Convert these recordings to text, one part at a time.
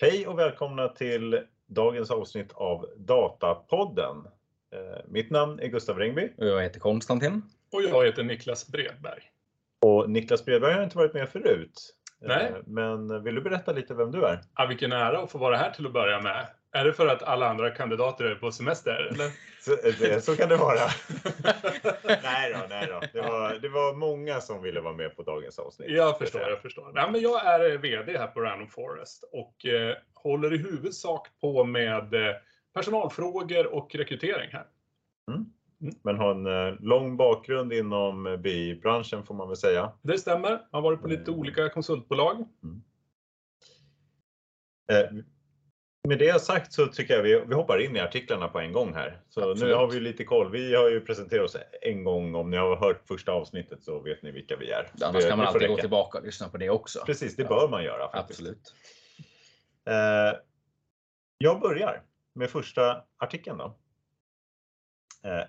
Hej och välkomna till dagens avsnitt av Datapodden. Eh, mitt namn är Gustav Rengby. Och jag heter Konstantin. Och jag heter Niklas Bredberg. Och Niklas Bredberg har inte varit med förut. Nej. Eh, Men vill du berätta lite vem du är? Ja, vilken ära att få vara här till att börja med. Är det för att alla andra kandidater är på semester? Eller? Så, det, så kan det vara. nej då, nej då. Det var, det var många som ville vara med på dagens avsnitt. Jag förstår, jag förstår. Nej, men jag är VD här på Random Forest och eh, håller i huvudsak på med eh, personalfrågor och rekrytering här. Men har en eh, lång bakgrund inom BI-branschen får man väl säga. Det stämmer. Jag har varit på lite Mm. olika konsultbolag. Eh, Med det sagt så tycker jag vi, vi hoppar in i artiklarna på en gång här. Så nu Absolut. har vi lite koll. Vi har ju presenterat oss en gång. Om ni har hört första avsnittet så vet ni vilka vi är. Annars Det- kan man alltid gå räcka. tillbaka och lyssna på det också. Precis, det Ja. bör man göra. Faktiskt. Absolut. Eh, jag börjar med första artikeln. Då. Eh,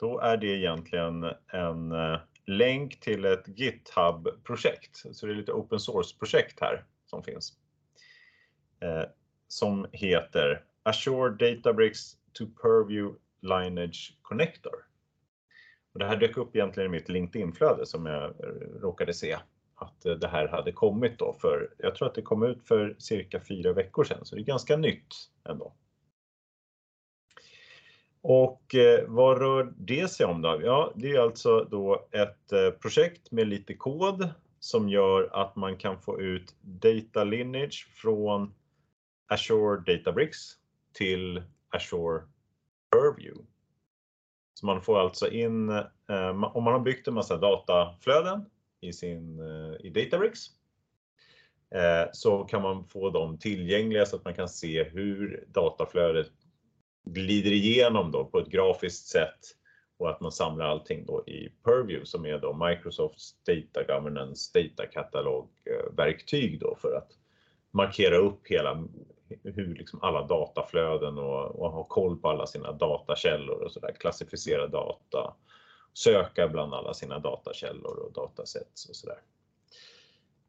då är det egentligen en eh, länk till ett GitHub-projekt. Så det är lite open source-projekt här som finns. Som heter Azure Databricks to Purview Lineage Connector. Och det här dök upp egentligen i mitt LinkedIn-flöde som jag råkade se att eh, det här hade kommit då för, jag tror att det kom ut för cirka fyra veckor sedan, så det är ganska nytt ändå. Och eh, vad rör det sig om då? Ja, det är alltså då ett eh, projekt med lite kod som gör att man kan få ut data lineage från Azure Databricks till Azure Purview. Så man får alltså in, eh, om man har byggt en massa dataflöden i sin eh, i Databricks eh, så kan man få dem tillgängliga så att man kan se hur dataflödet glider igenom då på ett grafiskt sätt och att man samlar allting då i Purview som är då Microsofts Data Governance Data Catalog eh, verktyg då för att markera upp hela hur liksom alla dataflöden och, och ha koll på alla sina datakällor och sådär, klassificera data, söka bland alla sina datakällor och datasets och sådär.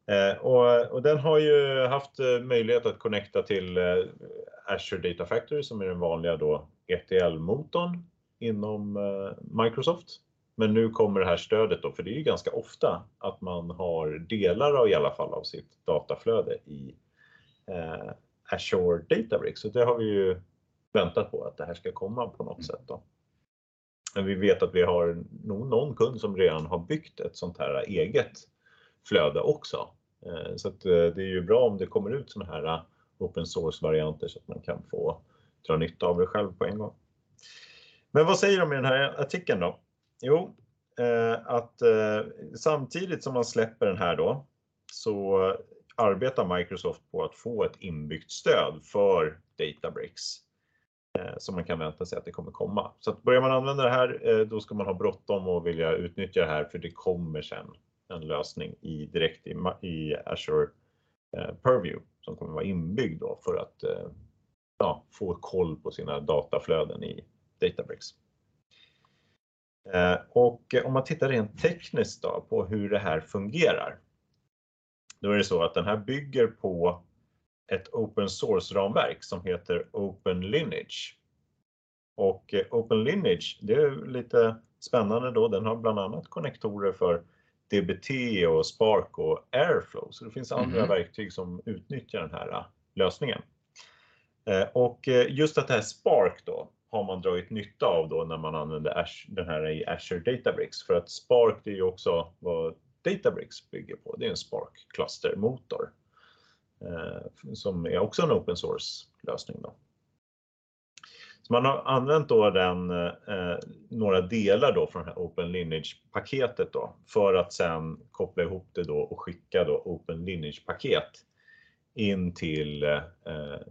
Eh, och, och den har ju haft eh, möjlighet att connecta till eh, Azure Data Factory som är den vanliga då ETL-motorn inom eh, Microsoft. Men nu kommer det här stödet då, för det är ju ganska ofta att man har delar av i alla fall av sitt dataflöde i eh, Azure Databricks. Så det har vi ju väntat på att det här ska komma på något sätt. Då. Men vi vet att vi har nog någon kund som redan har byggt ett sånt här eget flöde också. Eh, Så att eh, det är ju bra om det kommer ut såna här eh, open source-varianter så att man kan få dra nytta av det själv på en gång. Men vad säger de i den här artikeln då? Jo, att samtidigt som man släpper den här då så arbetar Microsoft på att få ett inbyggt stöd för Databricks eh, som man kan vänta sig att det kommer komma. Så att börjar man använda det här, eh, då ska man ha bråttom och vilja utnyttja det här för det kommer sen en lösning i, direkt i, i Azure eh, Purview som kommer vara inbyggd då för att ja, få koll på sina dataflöden i Databricks. Och om man tittar rent tekniskt då på hur det här fungerar. Då är det så att den här bygger på ett open source-ramverk som heter Open Lineage. Och eh, Open Lineage, det är lite spännande då. Den har bland annat konnektorer för DBT och Spark och Airflow. Så det finns andra Mhm. verktyg som utnyttjar den här eh, lösningen. Eh, Och just att det här Spark då har man dragit nytta av då när man använder den här i Azure Databricks. För att Spark det är ju också vad Databricks bygger på. Det är en Spark Cluster-motor. eh, Som är också en open source lösning. Då. Så man har använt då den, eh, några delar då från det här Open Lineage-paketet då för att sen koppla ihop det då och skicka då Open Lineage-paket in till, eh,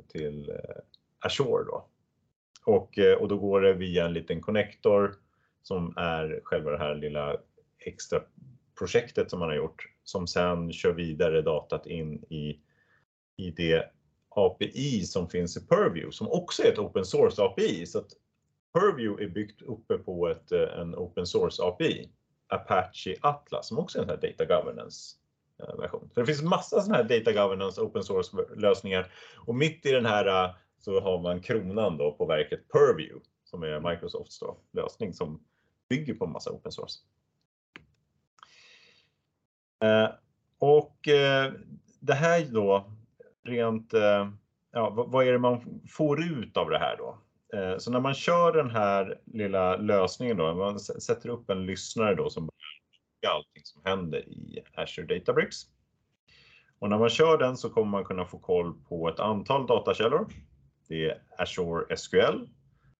till eh, Azure då. Och, eh, och då går det via en liten connector som är själva det här lilla extra projektet som man har gjort som sen kör vidare datat in i, i det API som finns i Purview som också är ett open source API. Så att Purview är byggt uppe på ett, eh, en open source API, Apache Atlas, som också är en sån här data governance eh, version. Så det finns massa sådana här data governance open source lösningar och mitt i den här eh, så har man kronan då på verket Purview som är Microsofts då, lösning som bygger på massa open source. Eh, och eh, det här då rent, eh, ja, vad är det man får ut av det här då? Eh, så när man kör den här lilla lösningen då, man sätter upp en lyssnare då som allting som händer i Azure Databricks. Och när man kör den så kommer man kunna få koll på ett antal datakällor. Det är Azure SQL,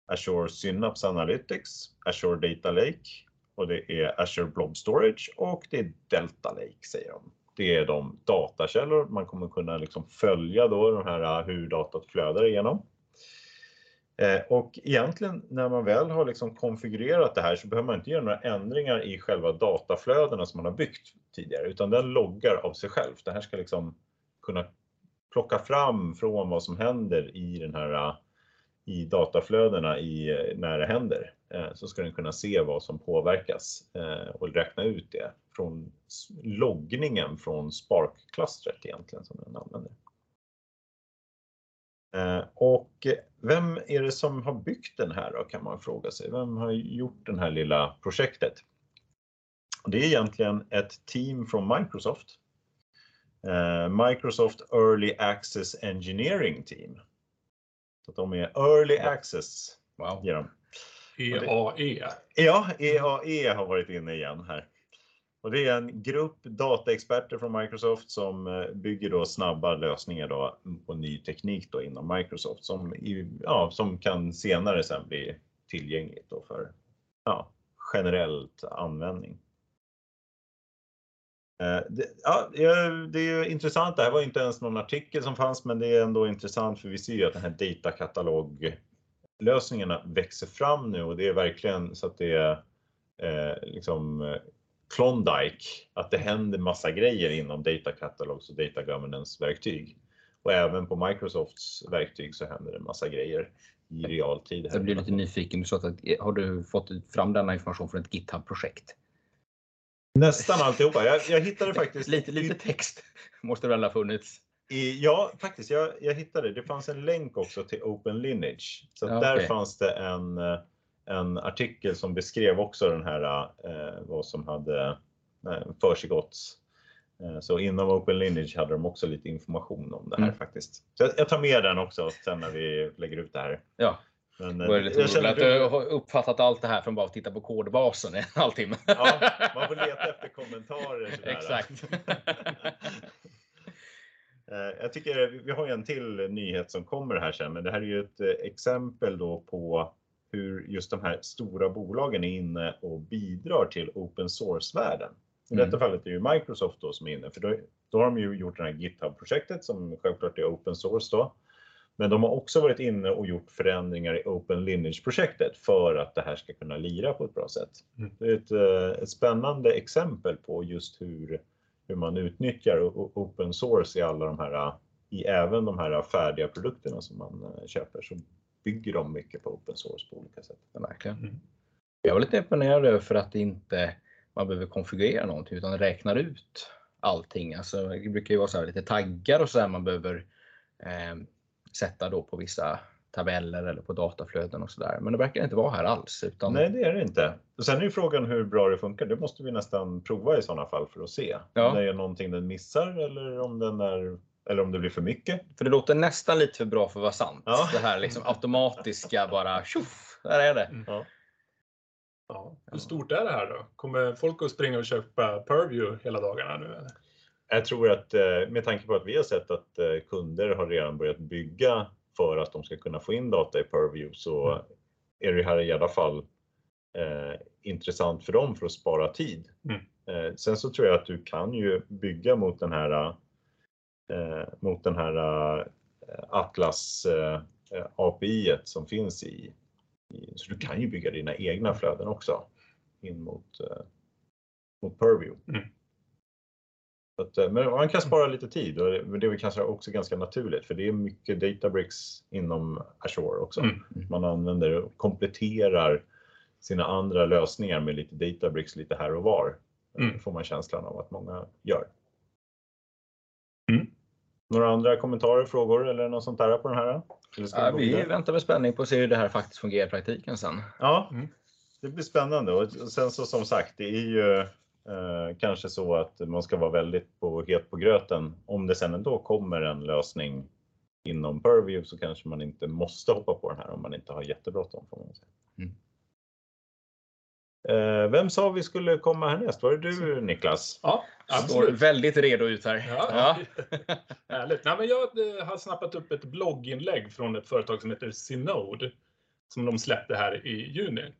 Azure Synapse Analytics, Azure Data Lake och det är Azure Blob Storage och det är Delta Lake säger de. Det är de datakällor man kommer kunna liksom följa då de här eh, hur datat flödar igenom. Eh, och egentligen när man väl har liksom konfigurerat det här så behöver man inte göra några ändringar i själva dataflödena som man har byggt tidigare, utan den loggar av sig själv. Det här ska liksom kunna plocka fram från vad som händer i den här eh, i dataflödena i, eh, när det händer. Eh, så ska den kunna se vad som påverkas eh, och räkna ut det från loggningen från Spark-klustret egentligen som den använder. Och vem är det som har byggt den här då kan man fråga sig. Vem har gjort det här lilla projektet? Det är egentligen ett team från Microsoft. Microsoft Early Access Engineering Team. Så de är Early Access. Wow. Ger EAE. Ja, EAE har varit inne igen här. Och det är en grupp dataexperter från Microsoft som eh, bygger då snabba lösningar då på ny teknik då inom Microsoft som, ja, som kan senare sen bli tillgängligt då för ja, generellt användning. Eh, det, ja, det är intressant. Det här var inte ens någon artikel som fanns, men det är ändå intressant för vi ser ju att den här datakatalog-lösningarna växer fram nu och det är verkligen så att det är eh, liksom Klondike, att det händer massa grejer inom data catalogs och data governance-verktyg. Och även på Microsofts verktyg så händer det massa grejer i realtid. Jag blir lite nyfiken. Så att, eh, har du fått fram denna information från ett GitHub-projekt? Nästan alltihopa. Jag, jag hittade faktiskt... lite, lite text måste väl ha funnits? I, ja, faktiskt. Jag, jag hittade. Det fanns en länk också till Open Lineage. Så ja, där okay. fanns det en eh, en artikel som beskrev också den här eh, vad som hade eh, försiggått. Eh, så inom Open Lineage hade de också lite information om det här mm. faktiskt. Så jag, jag, tar med den också sen när vi lägger ut det här. Ja. Men, det var lite jag roligt att du har uppfattat allt det här från bara att titta på kodbasen i en halvtimme. Ja, man får leta efter kommentarer. Sådär. Exakt. Jag tycker vi har en till nyhet som kommer här sen, men det här är ju ett exempel då på hur just de här stora bolagen är inne och bidrar till open source-världen. I mm. detta fallet är det Microsoft då som är inne, för då, då har de ju gjort det här GitHub-projektet som självklart är open source då. Men de har också varit inne och gjort förändringar i Open Lineage-projektet för att det här ska kunna lira på ett bra sätt. Mm. Det är ett, eh, ett, spännande exempel på just hur, hur man utnyttjar open source i alla de här, i även de här färdiga produkterna som man eh, köper. Så bygger de mycket på open source på olika sätt. verkligen. Mm. Jag var lite imponerad över för att inte man behöver konfigurera någonting utan räknar ut allting. Alltså, det brukar ju vara så här lite taggar och så här man behöver eh, sätta då på vissa tabeller eller på dataflöden och så där. Men det verkar inte vara här alls. Utan... Nej, det är det inte. Och sen är ju frågan hur bra det funkar. Det måste vi nästan prova i sådana fall för att se. Ja. Om det är någonting den missar eller om den är eller om det blir för mycket. För det låter nästan lite för bra för att vara sant. Ja. Det här liksom automatiska bara tjoff, där är det. Mm. Ja. Ja. Hur stort är det här då? Kommer folk att springa och köpa Purview hela dagarna nu? Eller? Jag tror att eh, med tanke på att vi har sett att eh, kunder har redan börjat bygga för att de ska kunna få in data i Purview så mm. är det här i alla fall eh, intressant för dem för att spara tid. Mm. Eh, sen så tror jag att du kan ju bygga mot den här eh, mot den här eh, Atlas API som finns i, i, Så du kan ju bygga dina egna flöden också in mot, mot Purview. Mm. Att, eh, men man kan spara lite tid och det är kanske också ganska naturligt för det är mycket Databricks inom Azure också. Mm. Man använder och kompletterar sina andra lösningar med lite Databricks lite här och var. Mm. får man känslan av att många gör. Mm. Några andra kommentarer, frågor eller något sånt där på den här? Ja, vi vidare? väntar med spänning på att se hur det här faktiskt fungerar i praktiken sen. Ja, Mm. det blir spännande och sen så som sagt, det är ju eh, kanske så att man ska vara väldigt på, het på gröten. Om det sen ändå kommer en lösning inom Purview så kanske man inte måste hoppa på den här om man inte har jättebråttom. Mm. Eh, vem sa vi skulle komma härnäst? Var det du Niklas? Ja, Står absolut. väldigt redo ut här. Ja. Härligt. Nej, men jag eh, har snappat upp ett blogginlägg från ett företag som heter Synode som de släppte här i juni.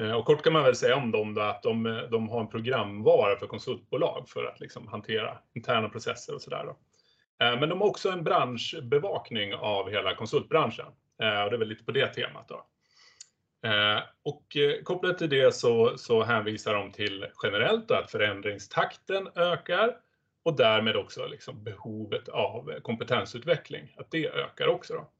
Eh, och kort kan man väl säga om dem då att de, eh, de har en programvara för konsultbolag för att liksom hantera interna processer och sådär. Eh, men de har också en branschbevakning av hela konsultbranschen. Och det är väl lite på det temat då. Och kopplat till det så, så hänvisar de till generellt då att förändringstakten ökar och därmed också liksom behovet av kompetensutveckling, att det ökar också. Då.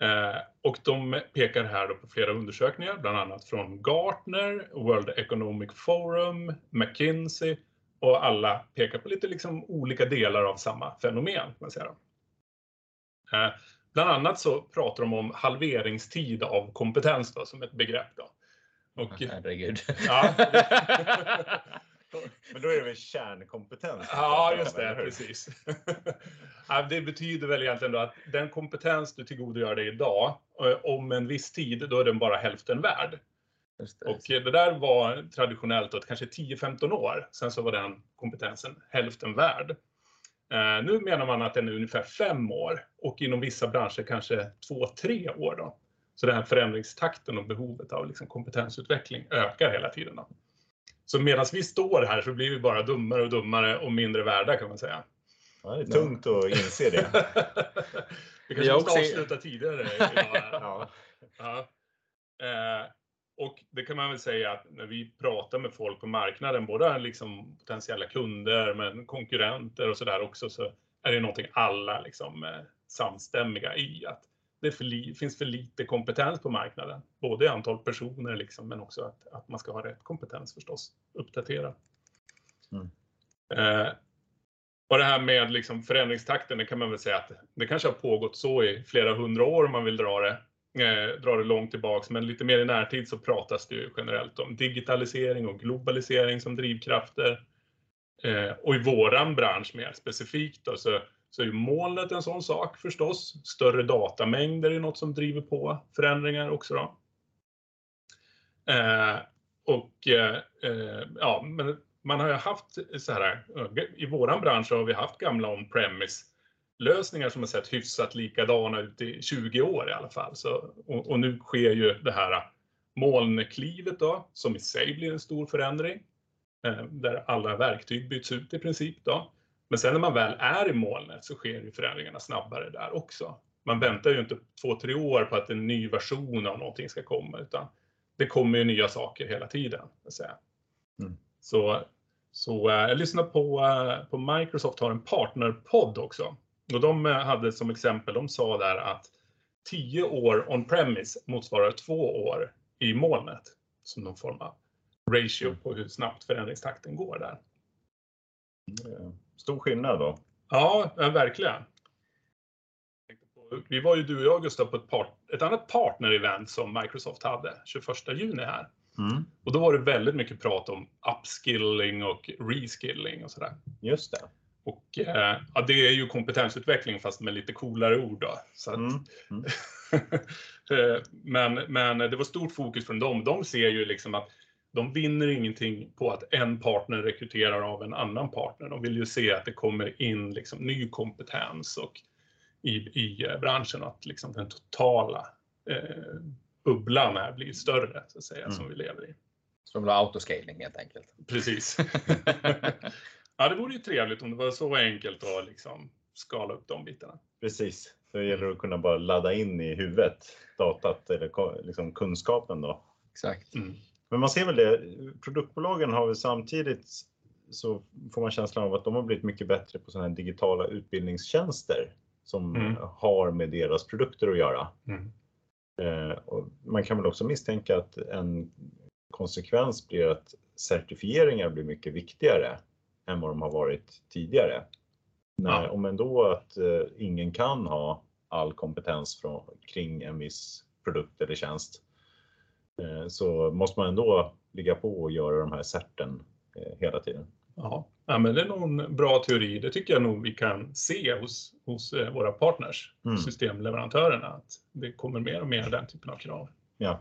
Eh, och de pekar här på flera undersökningar, bland annat från Gartner, World Economic Forum, McKinsey och alla pekar på lite liksom olika delar av samma fenomen. Man säga då. Eh, bland annat så pratar de om halveringstid av kompetens då, som ett begrepp. Då. Och, Herregud. ja, Men då är det väl kärnkompetens? Ja, just det, precis. Det betyder väl egentligen då att den kompetens du tillgodogör dig idag, eh, om en viss tid, då är den bara hälften värd. Just det. Och eh, det där var traditionellt då, kanske 10-15 år, sen så var den kompetensen hälften värd. Eh, Nu menar man att den är ungefär fem år och inom vissa branscher kanske två, tre år. Då. Så den här förändringstakten och behovet av liksom kompetensutveckling ökar hela tiden. Då. Så medan vi står här så blir vi bara dummare och dummare och mindre värda kan man säga. Ja, det är tungt att inse det. vi kanske har måste också- avsluta tidigare. Ja. Ja. Eh, och det kan man väl säga att när vi pratar med folk på marknaden, både liksom potentiella kunder men konkurrenter och sådär också, så är det någonting alla liksom eh, samstämmiga i. Att det för finns för lite kompetens på marknaden, både i antal personer liksom, men också att, att man ska ha rätt kompetens förstås, uppdaterad. Mm. Eh, och det här med liksom förändringstakten, det kan man väl säga att det kanske har pågått så i flera hundra år om man vill dra det eh, dra det långt tillbaks, men lite mer i närtid så pratas det ju generellt om digitalisering och globalisering som drivkrafter. Eh, och i våran bransch mer specifikt då, så, så är ju molnet en sån sak förstås. Större datamängder är något som driver på förändringar också. Då. Eh, och eh, eh ja, men man har ju haft så här, eh, i våran bransch har vi haft gamla on-premise lösningar som har sett hyfsat likadana ut i 20 år i alla fall. Så, och, och nu sker ju det här molnklivet då, som i sig blir en stor förändring. Eh, där alla verktyg byts ut i princip då. Men sen när man väl är i molnet så sker ju förändringarna snabbare där också. Man väntar ju inte två, tre år på att en ny version av någonting ska komma, utan det kommer ju nya saker hela tiden. Mm. så, så eh, jag lyssnar på, eh, på Microsoft har en partnerpodd också. Och de eh, hade som exempel, de sa där att 10 år on-premise motsvarar två år i molnet. Som någon form av ratio på hur snabbt förändringstakten går där. Eh, Stor skillnad då. Ja, verkligen. Vi var ju du och jag Gustav på ett, part, ett annat partner-event som Microsoft hade 21 juni här. Mm. Och då var det väldigt mycket prat om upskilling och reskilling och sådär. Just det. Och eh, ja, det är ju kompetensutveckling fast med lite coolare ord då. Så att, Mm. Eh, men, men det var stort fokus från dem. De ser ju liksom att de vinner ingenting på att en partner rekryterar av en annan partner. De vill ju se att det kommer in liksom ny kompetens och i, i eh, branschen att liksom den totala eh, bubblan här blir större så att säga Mm. som vi lever i. Som vill ha autoscaling helt enkelt. Precis. ja, det vore ju trevligt om det var så enkelt att liksom skala upp de bitarna. Precis. Så det gäller att kunna bara ladda in i huvudet datat eller liksom kunskapen då. Exakt. Mm. Men man ser väl det, produktbolagen har väl samtidigt så får man känslan av att de har blivit mycket bättre på sådana här digitala utbildningstjänster som Mm. har med deras produkter att göra. Mm. Eh, och man kan väl också misstänka att en konsekvens blir att certifieringar blir mycket viktigare än vad de har varit tidigare. När, Ja. Om ändå att eh, ingen kan ha all kompetens från, kring en viss produkt eller tjänst så måste man ändå ligga på och göra de här certen eh, hela tiden. Ja. ja, men det är nog en bra teori. Det tycker jag nog vi kan se hos, hos eh, våra partners, Mm. systemleverantörerna, att det kommer mer och mer den typen av krav. Ja.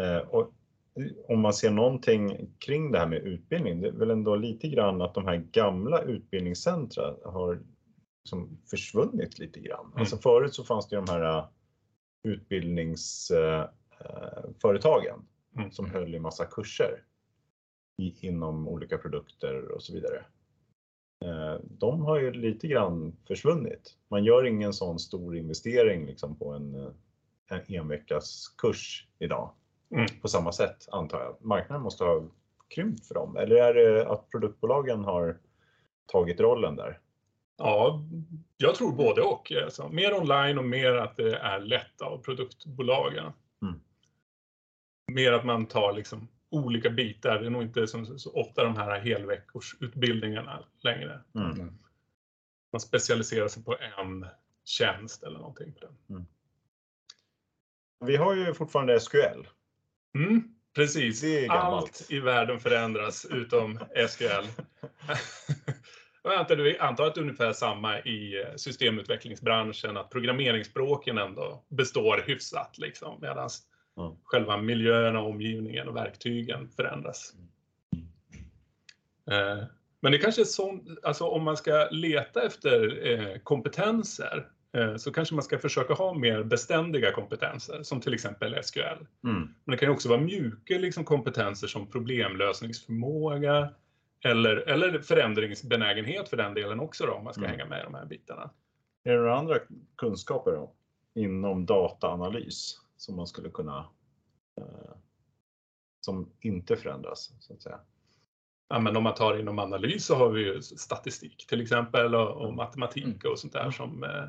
Eh, och om man ser någonting kring det här med utbildning, det är väl ändå lite grann att de här gamla utbildningscentra har liksom försvunnit lite grann. Alltså förut så fanns det ju de här eh, utbildningsföretagen Mm. som höll i massa kurser i, inom olika produkter och så vidare. Eh, De har ju lite grann försvunnit. Man gör ingen sån stor investering liksom på en, eh, en enveckas kurs idag Mm. på samma sätt antar jag. Marknaden måste ha krympt för dem. Eller är det att produktbolagen har tagit rollen där? Ja, jag tror både och. Alltså, mer online och mer att det är lätt av produktbolagen. Mm. Mer att man tar liksom olika bitar. Det är nog inte som så ofta de här helveckorsutbildningarna längre. Mm. Man specialiserar sig på en tjänst eller någonting. På den. Vi har ju fortfarande SQL. Mm, precis. Allt i världen förändras utom SQL. Jag antar, att det är ungefär samma i systemutvecklingsbranschen, att programmeringsspråken ändå består hyfsat liksom, medan Mm. själva miljön, och omgivningen och verktygen förändras. Eh, Men det kanske är sånt, alltså om man ska leta efter eh, kompetenser eh, så kanske man ska försöka ha mer beständiga kompetenser som till exempel SQL. Mm. Men det kan ju också vara mjuka liksom, kompetenser som problemlösningsförmåga eller, eller förändringsbenägenhet för den delen också då, om man ska Mm. hänga med i de här bitarna. Är det några andra kunskaper då, inom dataanalys som man skulle kunna eh, som inte förändras så att säga? Ja, men om man tar inom analys så har vi ju statistik till exempel och, och matematik Mm. och sånt där som, eh,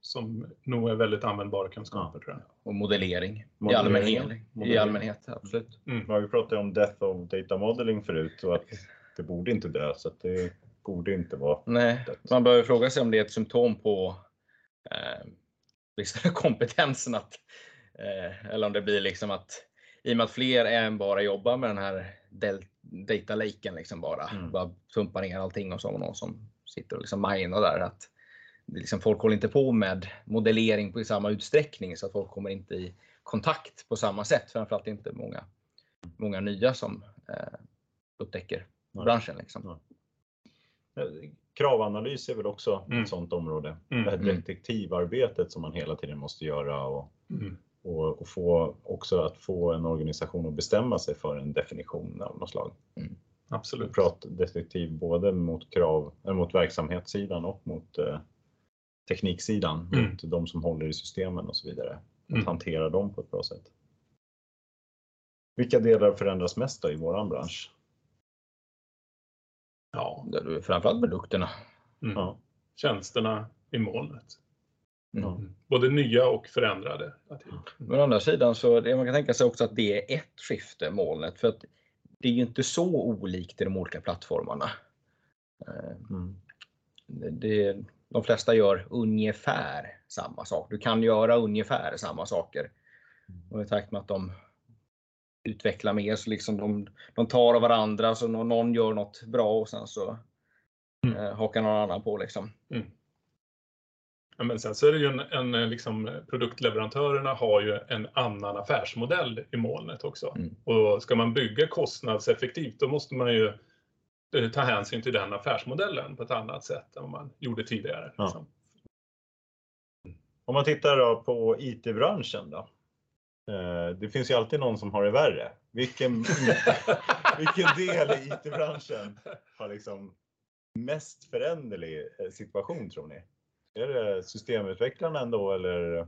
som nog är väldigt användbara kunskaper tror jag. Och modellering, i Modellering, allmänhet. I modellering. allmänhet, absolut. Vi har ju pratat om death of data modeling förut och att det borde inte dö så att det borde inte vara Nej, dött. man bör fråga sig om det är ett symptom på eh, kompetensen att, eller om det blir liksom att i och med att fler än bara jobbar med den här data laken liksom bara, Mm. bara pumpar ner allting och så och någon som sitter och liksom minar där att liksom, folk håller inte på med modellering på i samma utsträckning så att folk kommer inte i kontakt på samma sätt. Framförallt inte många, många nya som eh, upptäcker Nej. branschen. Liksom. Eh, Kravanalys är väl också Mm. ett sådant område. Mm. Det här Mm. detektivarbetet som man hela tiden måste göra och, Mm. Och, och få också att få en organisation att bestämma sig för en definition av något slag. Absolut. Pratdetektiv både mot krav, eller mot verksamhetssidan och mot eh, tekniksidan, Mm. mot de som håller i systemen och så vidare. Att Mm. hantera dem på ett bra sätt. Vilka delar förändras mest då i våran bransch? Ja, Det är Framförallt produkterna. mm. Ja. tjänsterna i molnet. Mm. Ja. Både nya och förändrade. Men å andra sidan så det man kan tänka sig också att det är ett skifte, molnet. För att det är ju inte så olikt i de olika plattformarna. Eh, Mm. Det, de flesta gör ungefär samma sak. Du kan göra ungefär samma saker. Och i takt med att de utvecklar mer så liksom de, de tar av varandra så nå- någon gör något bra och sen så Mm. eh, hakar någon annan på liksom. Ja, men sen så är det ju en, en eh, liksom, produktleverantörerna har ju en annan affärsmodell i molnet också. Mm. Och ska man bygga kostnadseffektivt då måste man ju eh, ta hänsyn till den affärsmodellen på ett annat sätt än vad man gjorde tidigare. Ja. Liksom. Om man tittar då på IT-branschen då. Eh, Det finns ju alltid någon som har det värre. Vilken, vilken del i IT-branschen har liksom mest föränderlig eh, situation tror ni? Är det systemutvecklarna ändå eller?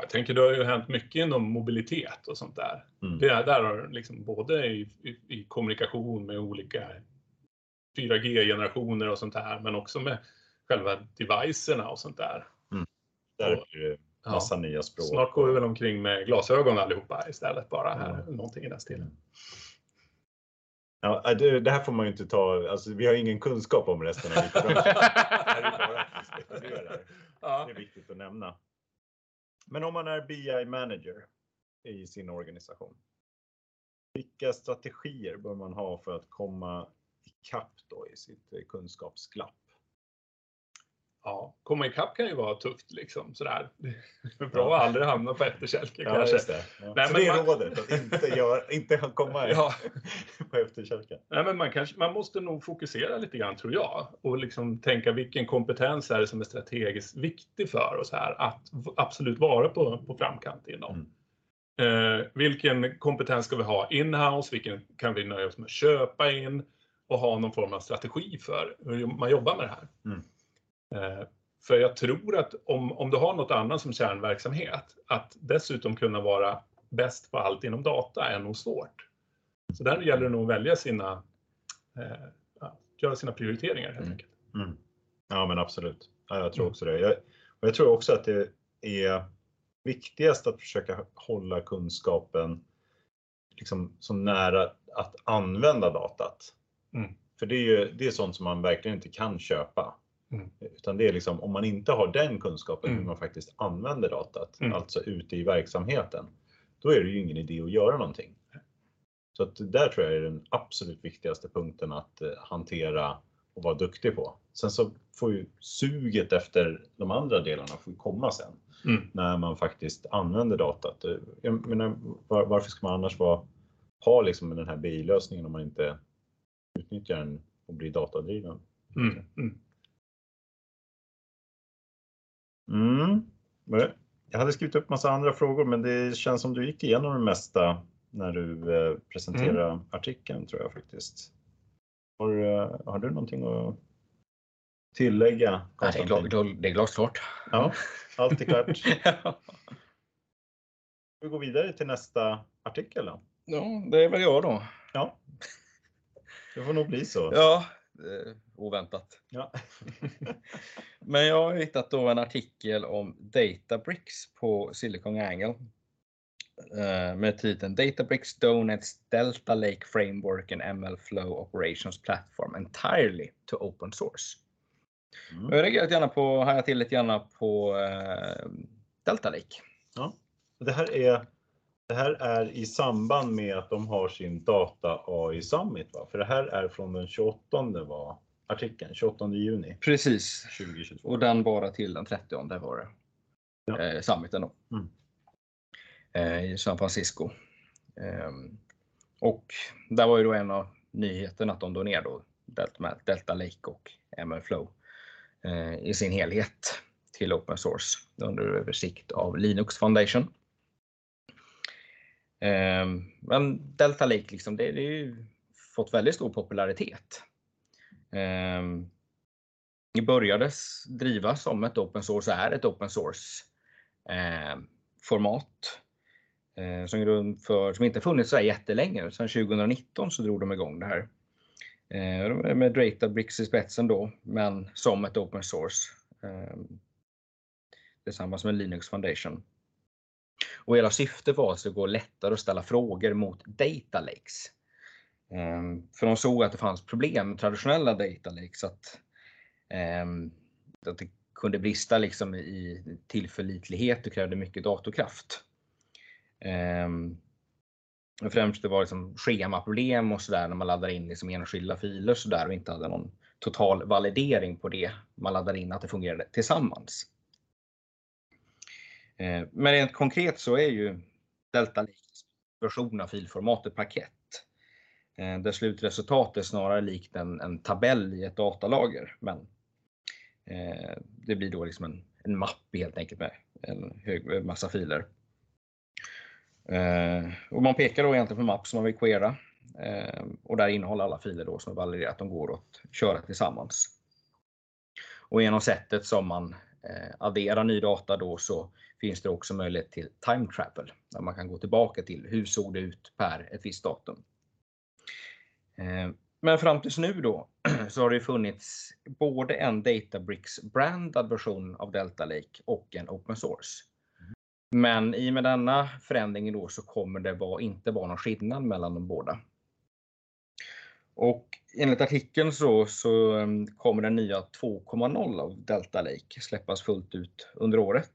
Jag tänker det har ju hänt mycket inom mobilitet och sånt där. Mm. Det, där har liksom både i, i, i kommunikation med olika 4G-generationer och sånt där, men också med själva devicerna och sånt där. Där blir det Ja. massa nya språk. Snart går vi väl omkring med glasögon allihopa istället bara här, Ja. någonting i den stilen. Ja, det, det här får man ju inte ta, alltså, vi har ingen kunskap om resten av. Det Ja. Det är viktigt att nämna. Men om man är BI manager i sin organisation. Vilka strategier bör man ha för att komma ikapp då i sitt kunskapsglapp? Ja, komma ikapp kan ju vara tufft liksom sådär. Det är bra att aldrig hamna på efterkälke Ja, kanske. det. Ja. Nej, Så men det är man- rådet, att inte, gör, inte komma Ja. på efterkälken. Nej, men man, kanske, man måste nog fokusera lite grann tror jag och liksom tänka vilken kompetens är det som är strategiskt viktig för oss här att absolut vara på, på framkant inom. Eh, vilken kompetens ska vi ha in-house? Vilken kan vi nöja oss med att köpa in och ha någon form av strategi för hur man jobbar med det här? Mm. Eh, för jag tror att om, om du har något annat som kärnverksamhet, att dessutom kunna vara bäst på allt inom data är nog svårt. Så där gäller det nog att välja sina, eh, göra sina prioriteringar helt Mm. enkelt. Mm. Ja, men absolut. Ja, jag tror Mm. också det. Jag, och jag tror också att det är viktigast att försöka hålla kunskapen liksom så nära att använda datat. Mm. För det är ju det är sånt som man verkligen inte kan köpa. Mm. Utan det är liksom om man inte har den kunskapen Mm. hur man faktiskt använder datat, Mm. alltså ute i verksamheten, då är det ju ingen idé att göra någonting. Så att där tror jag är den absolut viktigaste punkten att eh, hantera och vara duktig på. Sen så får ju suget efter de andra delarna får komma sen Mm. när man faktiskt använder datat. Eh, Jag menar, var, varför ska man annars vara, ha liksom den här BI-lösningen om man inte utnyttjar den och blir datadriven? Mm. Mm. Mm. Jag hade skrivit upp massa andra frågor men det känns som du gick igenom det mesta när du eh, presenterade artikeln tror jag faktiskt. Har, eh, har du någonting att tillägga? Nej, det, är det är glasklart. Ja, allt är klart. ja, Vi går vidare till nästa artikel då. det är väl jag då. Ja. Det får nog bli så. Ja, eh, oväntat. Ja. Men jag har hittat då en artikel om Databricks på Silicon Angle. eh, Med titeln Databricks Donuts Delta Lake Framework and ML Flow Operations Platform entirely to open source. Mm. Jag reagerat gärna på, hajar till lite gärna på eh, Delta Lake. Ja. Det, här är, det här är i samband med att de har sin Data AI Summit. Va? För det här är från den 28 var artikeln, 28 juni Precis. 2022. Och den bara till den 30 där var det. Ja. Eh, summiten då. Mm. Eh, I San Francisco. Ehm, och där var ju då en av nyheterna att de ner då Delta, Delta Lake och ML Flow eh, i sin helhet till open source under översikt av Linux Foundation. Ehm, men Delta Lake liksom, det, det är ju fått väldigt stor popularitet. Ehm, det började drivas som ett open source, och är ett open source eh, format. Eh, som, grund för, som inte funnits så här jättelänge. Sedan 2019 så drog de igång det här. Eh, med Databricks i spetsen då, men som ett open source. Eh, tillsammans med Linux Foundation. Och hela syftet var att det skulle gå lättare att ställa frågor mot data lakes. Ehm, för de såg att det fanns problem med traditionella data lakes. Att, ehm, att det kunde brista liksom i tillförlitlighet och krävde mycket datorkraft. Ehm, och främst det var liksom schemaproblem och sådär när man laddar in liksom enskilda filer så där och inte hade någon total validering på det man laddar in att det fungerade tillsammans. Eh, men rent konkret så är ju Delta Lakes version av filformatet parkett. Eh, där slutresultatet är snarare likt en, en tabell i ett datalager. Men Eh, det blir då liksom en, en mapp helt enkelt med en hög massa filer. Eh, och man pekar då egentligen på en mapp som man vill queera. Eh, och där innehåller alla filer då som är validerat att de går att köra tillsammans. Och genom sättet som man eh, adderar ny data då så finns det också möjlighet till time travel. Där man kan gå tillbaka till hur såg det ut per ett visst datum. Eh, men fram tills nu då så har det funnits både en Databricks brandad version av Delta Lake och en open source. Men i och med denna förändring då så kommer det vara, inte vara någon skillnad mellan de båda. Och enligt artikeln så, så eh, kommer den nya 2.0 av Delta Lake släppas fullt ut under året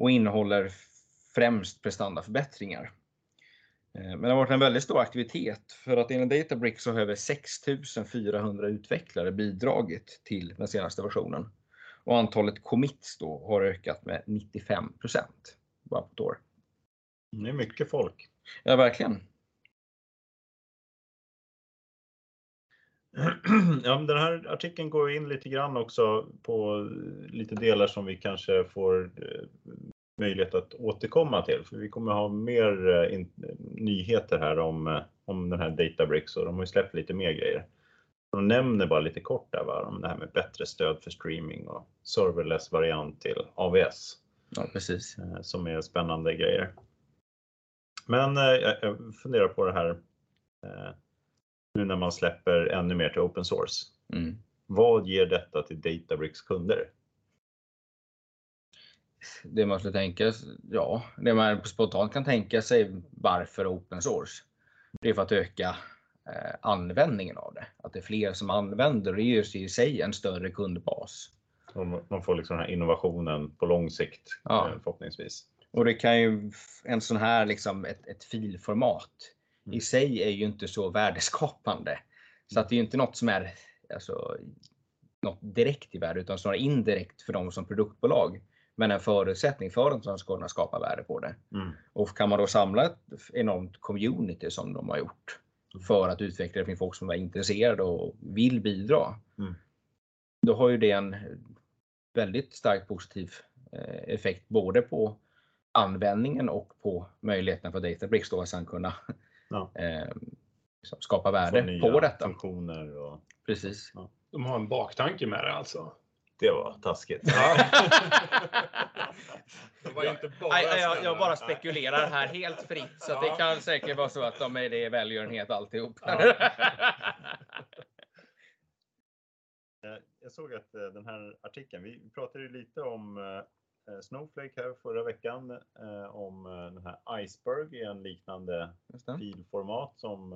och innehåller främst prestandaförbättringar. Eh, men det har varit en väldigt stor aktivitet för att enligt Databricks så har över 6400 utvecklare bidragit till den senaste versionen. Och antalet commits då har ökat med 95 bara på ett år. Det är mycket folk. Ja, verkligen. Ja, den här artikeln går in lite grann också på lite delar som vi kanske får eh, möjlighet att återkomma till. För vi kommer ha mer eh, in, nyheter här om, eh, om den här Databricks och de har ju släppt lite mer grejer. De nämner bara lite kort där va, om det här med bättre stöd för streaming och serverless variant till AVS. Ja, precis. Som är spännande grejer. Men jag funderar på det här nu när man släpper ännu mer till open source. Mm. Vad ger detta till Databricks kunder? Det man skulle tänka, ja, det man spontant kan tänka sig varför open source. Det är för att öka eh, användningen av det. Att det är fler som använder det ger i sig en större kundbas. Man får liksom den här innovationen på lång sikt ja. Eh, förhoppningsvis. Och det kan ju en sån här liksom ett, ett filformat i mm. sig är ju inte så värdeskapande. Så att det är ju inte något som är alltså, något direkt i värde utan snarare indirekt för dem som produktbolag. Men en förutsättning för att de ska kunna skapa värde på det. Mm. Och kan man då samla ett enormt community som de har gjort mm. för att utveckla det finns folk som är intresserade och vill bidra. Mm. Då har ju det en väldigt starkt positiv eh, effekt både på användningen och på möjligheten för Databricks då att sedan kunna ja. eh, skapa värde på detta. funktioner och... Precis. Ja. De har en baktanke med det alltså? Det var taskigt. Det var inte bara jag, jag, jag, bara spekulerar här helt fritt så ja. det kan säkert vara så att de är det välgörenhet alltihop. Ja. Jag såg att eh, den här artikeln, vi pratade ju lite om Eh, Snowflake här förra veckan eh, om eh, den här Iceberg i en liknande filformat som,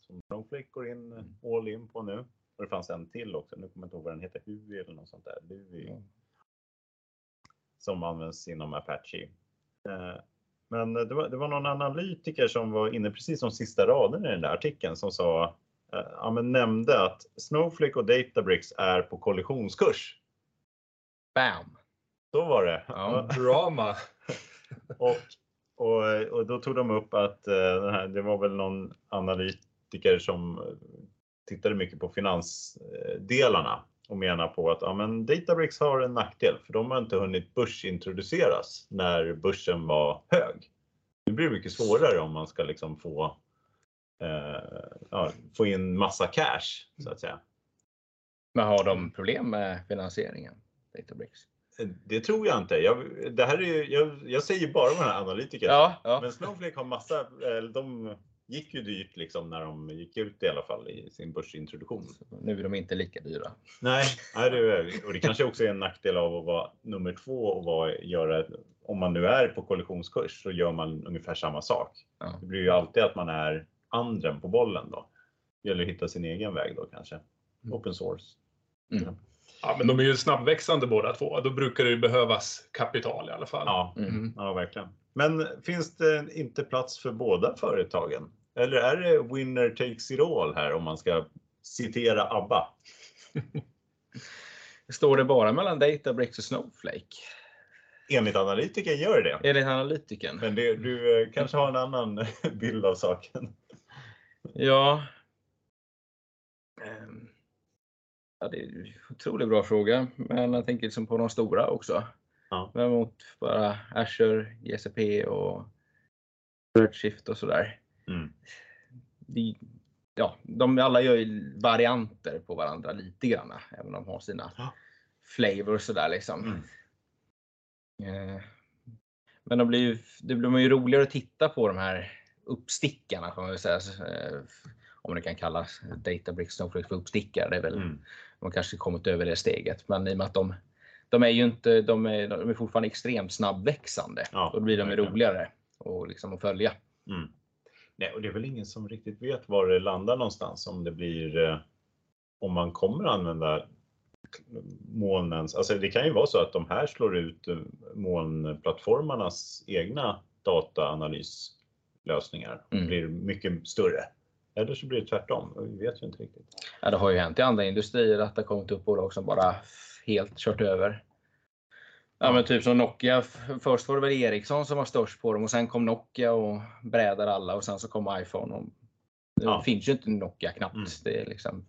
som Snowflake går in mm. all in på nu. Och det fanns en till också, nu kommer jag inte ihåg vad den heter, Hui eller något sånt där. Lui, mm. Som används inom Apache. Men det var, det var någon analytiker som var inne precis som sista raden i den där artikeln som sa, ja, men nämnde att Snowflake och Databricks är på kollisionskurs. Bam! Så var det. Ja, drama. och, och, och då tog de upp att uh, här, det var väl någon analytiker som tittade mycket på finansdelarna och menar på att ja, men Databricks har en nackdel för de har inte hunnit börsintroduceras när börsen var hög. Det blir mycket svårare om man ska liksom få, eh, ja, få in massa cash så att säga. Men har de problem med finansieringen? Databricks? Det tror jag inte. Jag, det här är, jag, jag säger bara vad den här analytikern ja, ja. Men Snowflake har massa, de gick ju dyrt liksom när de gick ut i alla fall i sin börsintroduktion. nu är de inte lika dyra. Nej, nej det, och det kanske också är en nackdel av att vara nummer två och vara, göra, om man nu är på kollisionskurs så gör man ungefär samma sak. Ja. Det blir ju alltid att man är andren på bollen då. Det gäller att hitta sin egen väg då kanske. Mm. Open source. Mm. Ja, men de är ju snabbväxande båda två. Då brukar det ju behövas kapital i alla fall. Ja, mm. ja verkligen. Men finns det inte plats för båda företagen? Eller är det winner takes it all här om man ska citera ABBA? Står det bara mellan Databricks och Snowflake? Enligt analytikern gör det Enligt analytikern. Men det, du eh, kanske har en annan bild av saken? Ja. Ja, det är en otroligt bra fråga, men jag tänker liksom på de stora också. Ja. Men mot bara Azure, GCP och Redshift och sådär. Mm. De, ja, de alla gör ju varianter på varandra lite grann, även om de har sina ja. flavors sådär liksom. Mm. Eh, men de blir det blir ju roligare att titta på de här uppstickarna kan man väl säga. Eh, om det kan kallas Databricks Snowflake för uppstickare. Det är väl mm de kanske kommit över det steget. Men i och med att de, de är ju inte, de är, de är fortfarande extremt snabbväxande. Ja, då blir de ju roligare och liksom att följa. Mm. Nej, och det är väl ingen som riktigt vet var det landar någonstans om det blir eh, om man kommer att använda molnens, alltså det kan ju vara så att de här slår ut eh, molnplattformarnas egna dataanalyslösningar och Mm. blir mycket större. Eller så blir det tvärtom, vi vet ju inte riktigt. Ja, det har ju hänt i andra industrier att det har kommit upp bolag som bara helt kört över. Ja, men typ som Nokia. Först var det väl Ericsson som var störst på dem och sen kom Nokia och brädade alla och sen så kom iPhone. Och det Ja. finns ju inte Nokia knappt. Mm. Det är liksom...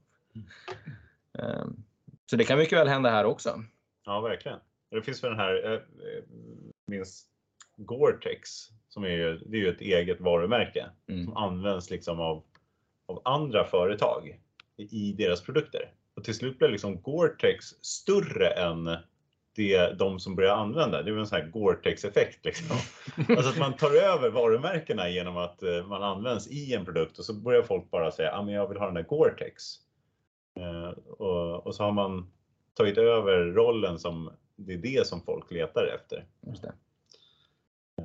Ehm, Så det kan mycket väl hända här också. Ja, verkligen. Det finns väl den här, eh, eh, minns Gore-Tex, som är ju, det är ju ett eget varumärke Mm. som används liksom av, av andra företag i, deras produkter. Och till slut blir liksom Gore-Tex större än det, de som börjar använda. Det är en sån här Gore-Tex-effekt. Liksom. Alltså att man tar över varumärkena genom att eh, man används i en produkt och så börjar folk bara säga att ah, jag vill ha den där Gore-Tex. Eh, och, och så har man tagit över rollen som det är det som folk letar efter. Just det.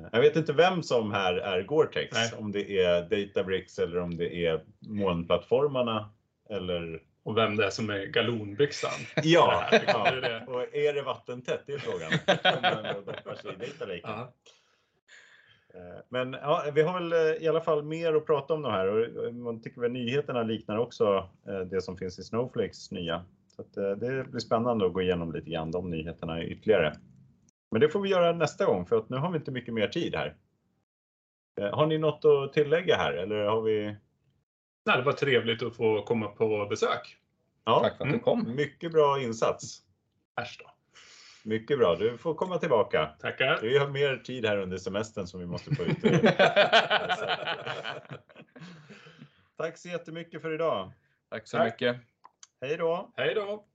Jag vet inte vem som här är Gore-Tex, Nej. om det är Databricks eller om det är molnplattformarna eller Och vem det är som är galonbyxan. Ja, Det här, ja. det är det. och är det vattentätt? Det är frågan. Eh, Men ja, vi har väl eh, i alla fall mer att prata om de här och man tycker väl nyheterna liknar också eh, det som finns i Snowflakes nya. Så eh, det blir spännande att gå igenom lite grann de nyheterna ytterligare. Men det får vi göra nästa gång för att nu har vi inte mycket mer tid här. Eh, Har ni något att tillägga här eller har vi? Nej, det var trevligt att få komma på besök. Ja, Tack för att du Mm. kom. mycket bra insats. Äsch då. Mycket bra. Du får komma tillbaka. Tackar. Vi har mer tid här under semestern som vi måste få ut. Tack så jättemycket för idag. Tack så Tack. mycket. Hej då! Hej då.